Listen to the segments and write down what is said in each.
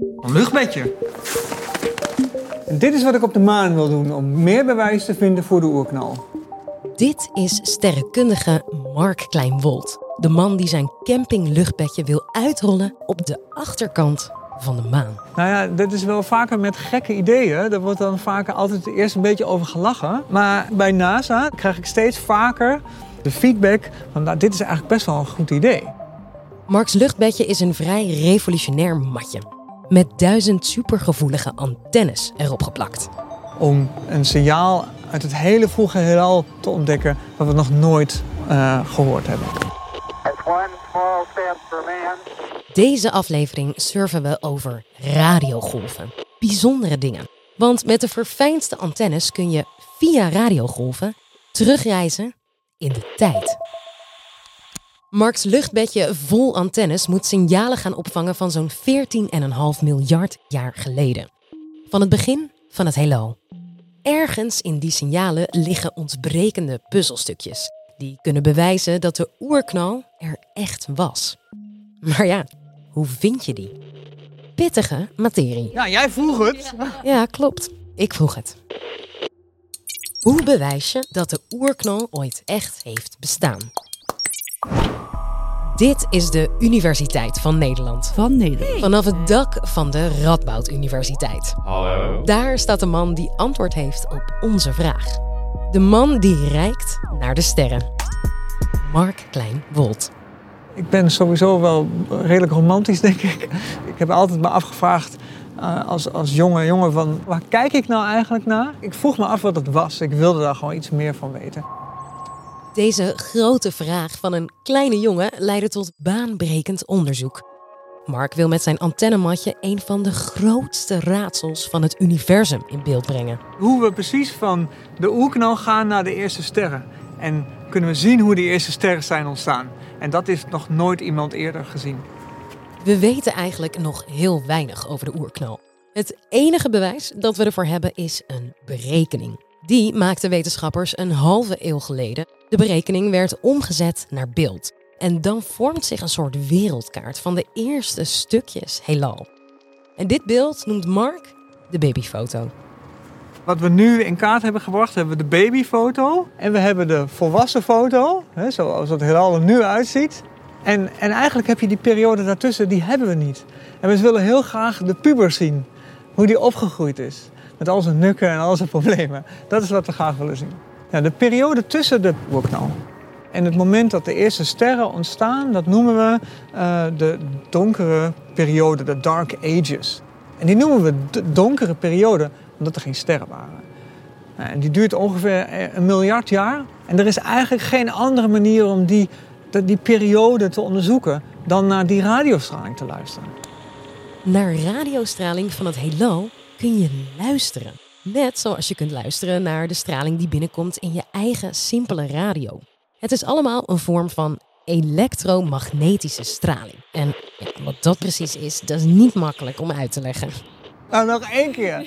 Een luchtbedje. En dit is wat ik op de maan wil doen om meer bewijs te vinden voor de oerknal. Dit is sterrenkundige Mark Kleinwold. De man die zijn campingluchtbedje wil uitrollen op de achterkant van de maan. Nou ja, dit is wel vaker met gekke ideeën. Daar wordt dan vaker altijd eerst een beetje over gelachen. Maar bij NASA krijg ik steeds vaker de feedback van nou, dit is eigenlijk best wel een goed idee. Marks luchtbedje is een vrij revolutionair matje. Met duizend supergevoelige antennes erop geplakt. Om een signaal uit het hele vroege heelal te ontdekken wat we nog nooit uh, gehoord hebben. Deze aflevering surfen we over radiogolven. Bijzondere dingen. Want met de verfijnste antennes kun je via radiogolven terugreizen in de tijd. Marks luchtbedje vol antennes moet signalen gaan opvangen van zo'n 14,5 miljard jaar geleden. Van het begin van het heelal. Ergens in die signalen liggen ontbrekende puzzelstukjes. Die kunnen bewijzen dat de oerknal er echt was. Maar ja, hoe vind je die? Pittige materie. Ja, jij vroeg het. Ja, klopt. Ik vroeg het. Hoe bewijs je dat de oerknal ooit echt heeft bestaan? Dit is de Universiteit van Nederland. Van Nederland. Vanaf het dak van de Radboud Universiteit. Hallo. Daar staat de man die antwoord heeft op onze vraag. De man die reikt naar de sterren. Mark Klein-Wold. Ik ben sowieso wel redelijk romantisch, denk ik. Ik heb altijd me afgevraagd uh, als, als jonge jongen van... waar kijk ik nou eigenlijk naar? Ik vroeg me af wat het was. Ik wilde daar gewoon iets meer van weten. Deze grote vraag van een kleine jongen leidde tot baanbrekend onderzoek. Mark wil met zijn antennematje een van de grootste raadsels van het universum in beeld brengen. Hoe we precies van de oerknal gaan naar de eerste sterren. En kunnen we zien hoe die eerste sterren zijn ontstaan. En dat is nog nooit iemand eerder gezien. We weten eigenlijk nog heel weinig over de oerknal. Het enige bewijs dat we ervoor hebben is een berekening. Die maakten wetenschappers een halve eeuw geleden. De berekening werd omgezet naar beeld. En dan vormt zich een soort wereldkaart van de eerste stukjes heelal. En dit beeld noemt Mark de babyfoto. Wat we nu in kaart hebben gebracht, hebben we de babyfoto. En we hebben de volwassen foto, hè, zoals het heelal er nu uitziet. En, en eigenlijk heb je die periode daartussen, die hebben we niet. En we willen heel graag de puber zien. Hoe die opgegroeid is. Met al zijn nukken en al zijn problemen. Dat is wat we graag willen zien. Ja, de periode tussen de oerknal en het moment dat de eerste sterren ontstaan, dat noemen we uh, de donkere periode, de Dark Ages. En die noemen we de donkere periode omdat er geen sterren waren. En die duurt ongeveer een miljard jaar. En er is eigenlijk geen andere manier om die, die periode te onderzoeken dan naar die radiostraling te luisteren. Naar radiostraling van het heelal kun je luisteren. Net zoals je kunt luisteren naar de straling die binnenkomt in je eigen simpele radio. Het is allemaal een vorm van elektromagnetische straling. En ja, wat dat precies is, dat is niet makkelijk om uit te leggen. Nou, nog één keer.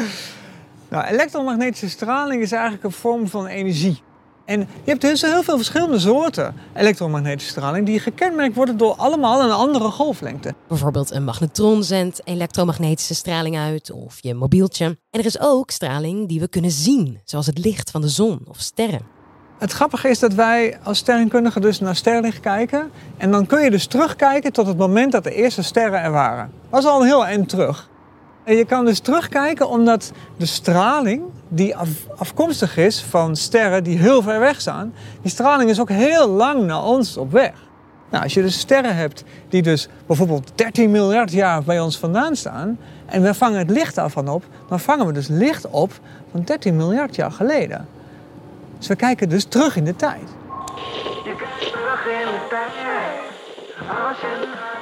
nou, elektromagnetische straling is eigenlijk een vorm van energie. En je hebt dus heel veel verschillende soorten elektromagnetische straling die gekenmerkt worden door allemaal een andere golflengte. Bijvoorbeeld een magnetron zendt elektromagnetische straling uit of je mobieltje. En er is ook straling die we kunnen zien, zoals het licht van de zon of sterren. Het grappige is dat wij als sterrenkundigen dus naar sterrenlicht kijken. En dan kun je dus terugkijken tot het moment dat de eerste sterren er waren. Dat is al een heel eind terug. En je kan dus terugkijken omdat de straling die afkomstig is van sterren die heel ver weg staan, die straling is ook heel lang naar ons op weg. Nou, als je dus sterren hebt die dus bijvoorbeeld 13 miljard jaar bij ons vandaan staan en we vangen het licht daarvan op, dan vangen we dus licht op van 13 miljard jaar geleden. Dus we kijken dus terug in de tijd. Je kijkt terug in de tijd. Als je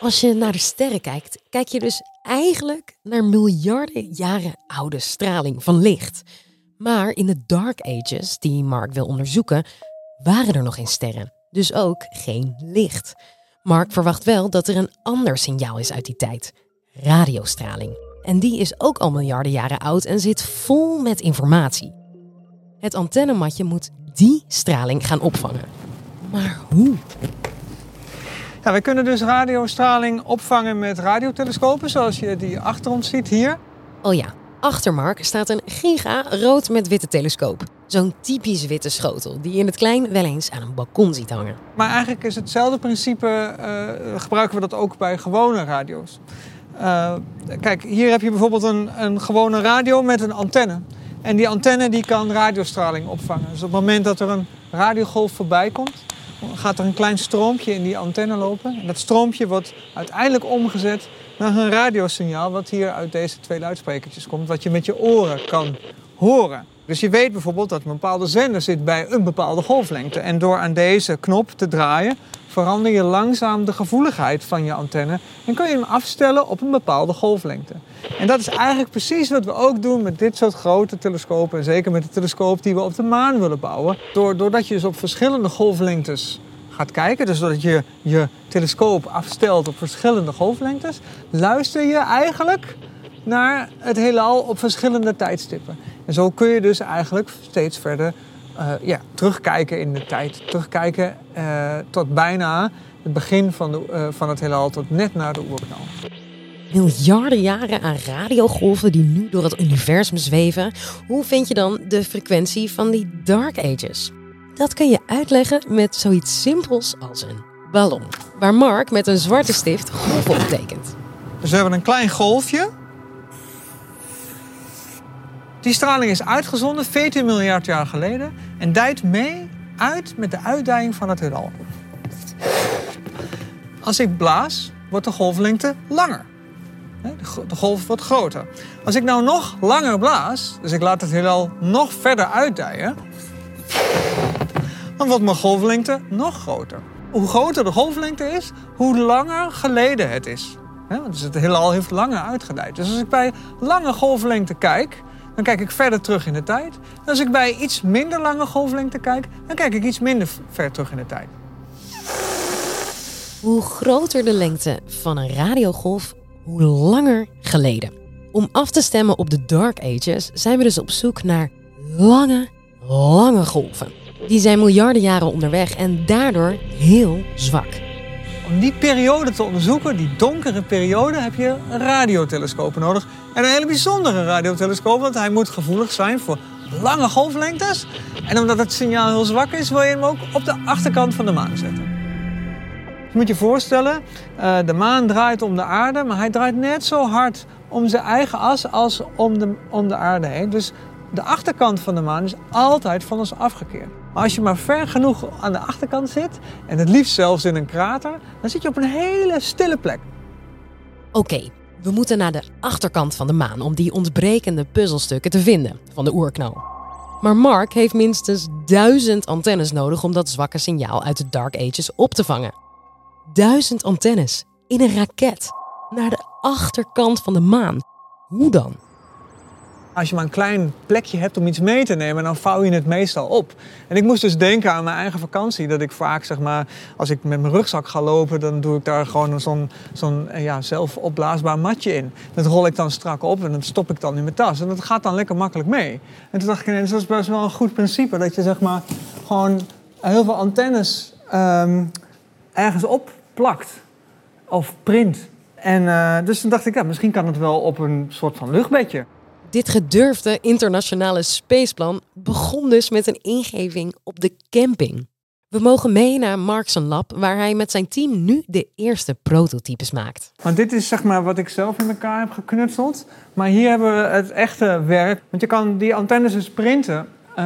als je naar de sterren kijkt, kijk je dus eigenlijk naar miljarden jaren oude straling van licht. Maar in de Dark Ages, die Mark wil onderzoeken, waren er nog geen sterren. Dus ook geen licht. Mark verwacht wel dat er een ander signaal is uit die tijd: radiostraling. En die is ook al miljarden jaren oud en zit vol met informatie. Het antennematje moet die straling gaan opvangen. Maar hoe? Ja, wij kunnen dus radiostraling opvangen met radiotelescopen, zoals je die achter ons ziet hier. Oh ja, achter Mark staat een giga rood met witte telescoop. Zo'n typisch witte schotel die je in het klein wel eens aan een balkon ziet hangen. Maar eigenlijk is hetzelfde principe, uh, gebruiken we dat ook bij gewone radio's. Uh, kijk, hier heb je bijvoorbeeld een, een gewone radio met een antenne. En die antenne die kan radiostraling opvangen. Dus op het moment dat er een radiogolf voorbij komt, gaat er een klein stroompje in die antenne lopen. En dat stroompje wordt uiteindelijk omgezet naar een radiosignaal wat hier uit deze twee luidsprekertjes komt, wat je met je oren kan horen. Dus je weet bijvoorbeeld dat een bepaalde zender zit bij een bepaalde golflengte. En door aan deze knop te draaien, verander je langzaam de gevoeligheid van je antenne en kun je hem afstellen op een bepaalde golflengte. En dat is eigenlijk precies wat we ook doen met dit soort grote telescopen en zeker met de telescoop die we op de maan willen bouwen. Doordat je dus op verschillende golflengtes gaat kijken, dus doordat je je telescoop afstelt op verschillende golflengtes, luister je eigenlijk naar het heelal op verschillende tijdstippen. En zo kun je dus eigenlijk steeds verder uh, ja, terugkijken in de tijd. Terugkijken uh, tot bijna het begin van, de, uh, van het heelal, tot net na de oerknal. Miljarden jaren aan radiogolven die nu door het universum zweven. Hoe vind je dan de frequentie van die dark ages? Dat kun je uitleggen met zoiets simpels als een ballon. Waar Mark met een zwarte stift golven optekent. Dus we hebben een klein golfje die straling is uitgezonden 14 miljard jaar geleden en dijt mee uit met de uitdijing van het heelal. Als ik blaas, wordt de golflengte langer. De golf wordt groter. Als ik nou nog langer blaas, dus ik laat het heelal nog verder uitdijen, dan wordt mijn golflengte nog groter. Hoe groter de golflengte is, hoe langer geleden het is. Dus het heelal heeft langer uitgedijd. Dus als ik bij lange golflengte kijk, dan kijk ik verder terug in de tijd. En als ik bij iets minder lange golflengte kijk, dan kijk ik iets minder ver terug in de tijd. Hoe groter de lengte van een radiogolf, hoe langer geleden. Om af te stemmen op de Dark Ages zijn we dus op zoek naar lange, lange golven. Die zijn miljarden jaren onderweg en daardoor heel zwak. Om die periode te onderzoeken, die donkere periode, heb je radiotelescopen nodig. En een hele bijzondere radiotelescoop, want hij moet gevoelig zijn voor lange golflengtes. En omdat het signaal heel zwak is, wil je hem ook op de achterkant van de maan zetten. Je moet je voorstellen, eh, de maan draait om de aarde, maar hij draait net zo hard om zijn eigen as als om de, om de aarde heen. Dus de achterkant van de maan is altijd van ons afgekeerd. Maar als je maar ver genoeg aan de achterkant zit, en het liefst zelfs in een krater, dan zit je op een hele stille plek. Oké, we moeten naar de achterkant van de maan om die ontbrekende puzzelstukken te vinden van de oerknal. Maar Mark heeft minstens duizend antennes nodig om dat zwakke signaal uit de Dark Ages op te vangen. Duizend antennes in een raket naar de achterkant van de maan. Hoe dan? Als je maar een klein plekje hebt om iets mee te nemen, dan vouw je het meestal op. En ik moest dus denken aan mijn eigen vakantie. Dat ik vaak, zeg maar, als ik met mijn rugzak ga lopen, dan doe ik daar gewoon zo'n zo'n eh, ja, zelf opblaasbaar matje in. Dat rol ik dan strak op en dat stop ik dan in mijn tas. En dat gaat dan lekker makkelijk mee. En toen dacht ik, dat is best wel een goed principe. Dat je zeg maar gewoon heel veel antennes um, ergens opplakt. Of print. En uh, dus toen dacht ik, ja, misschien kan het wel op een soort van luchtbedje. Dit gedurfde internationale spaceplan begon dus met een ingeving op de camping. We mogen mee naar Mark's lab, waar hij met zijn team nu de eerste prototypes maakt. Want dit is zeg maar wat ik zelf in elkaar heb geknutseld. Maar hier hebben we het echte werk. Want je kan die antennes dus printen. Uh,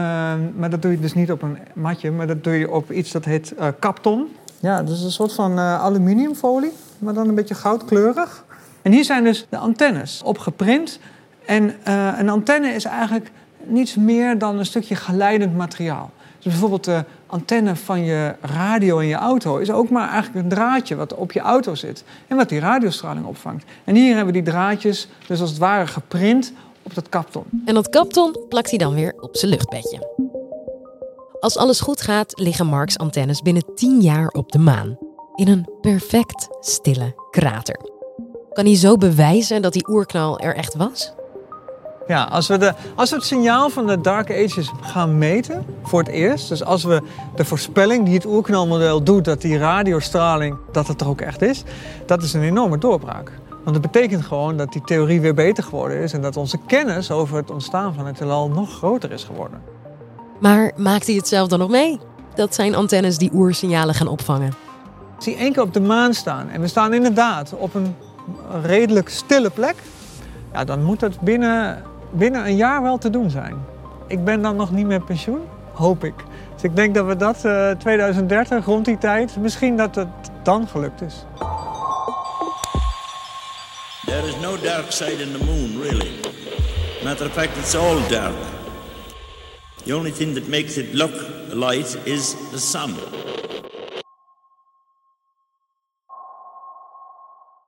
maar dat doe je dus niet op een matje, maar dat doe je op iets dat heet uh, kapton. Ja, dus een soort van uh, aluminiumfolie, maar dan een beetje goudkleurig. En hier zijn dus de antennes op geprint. En uh, een antenne is eigenlijk niets meer dan een stukje geleidend materiaal. Dus bijvoorbeeld de antenne van je radio in je auto is ook maar eigenlijk een draadje wat op je auto zit en wat die radiostraling opvangt. En hier hebben we die draadjes dus als het ware geprint op dat kapton. En dat kapton plakt hij dan weer op zijn luchtbedje. Als alles goed gaat, liggen Marks antennes binnen 10 jaar op de maan. In een perfect stille krater. Kan hij zo bewijzen dat die oerknal er echt was? Ja, als we, de, als we het signaal van de Dark Ages gaan meten voor het eerst... dus als we de voorspelling die het oerknalmodel doet... dat die radiostraling, dat het er ook echt is... dat is een enorme doorbraak. Want dat betekent gewoon dat die theorie weer beter geworden is... en dat onze kennis over het ontstaan van het heelal nog groter is geworden. Maar maakt hij het zelf dan nog mee? Dat zijn antennes die oersignalen gaan opvangen. Als hij één keer op de maan staan en we staan inderdaad op een redelijk stille plek... Ja, dan moet het binnen, binnen een jaar wel te doen zijn. Ik ben dan nog niet met pensioen, hoop ik. Dus ik denk dat we dat uh, 2030, rond die tijd, misschien dat het dan gelukt is. There is no dark side in the moon, really. Matter of fact, it's all dark. The only thing that makes it look light is the sun.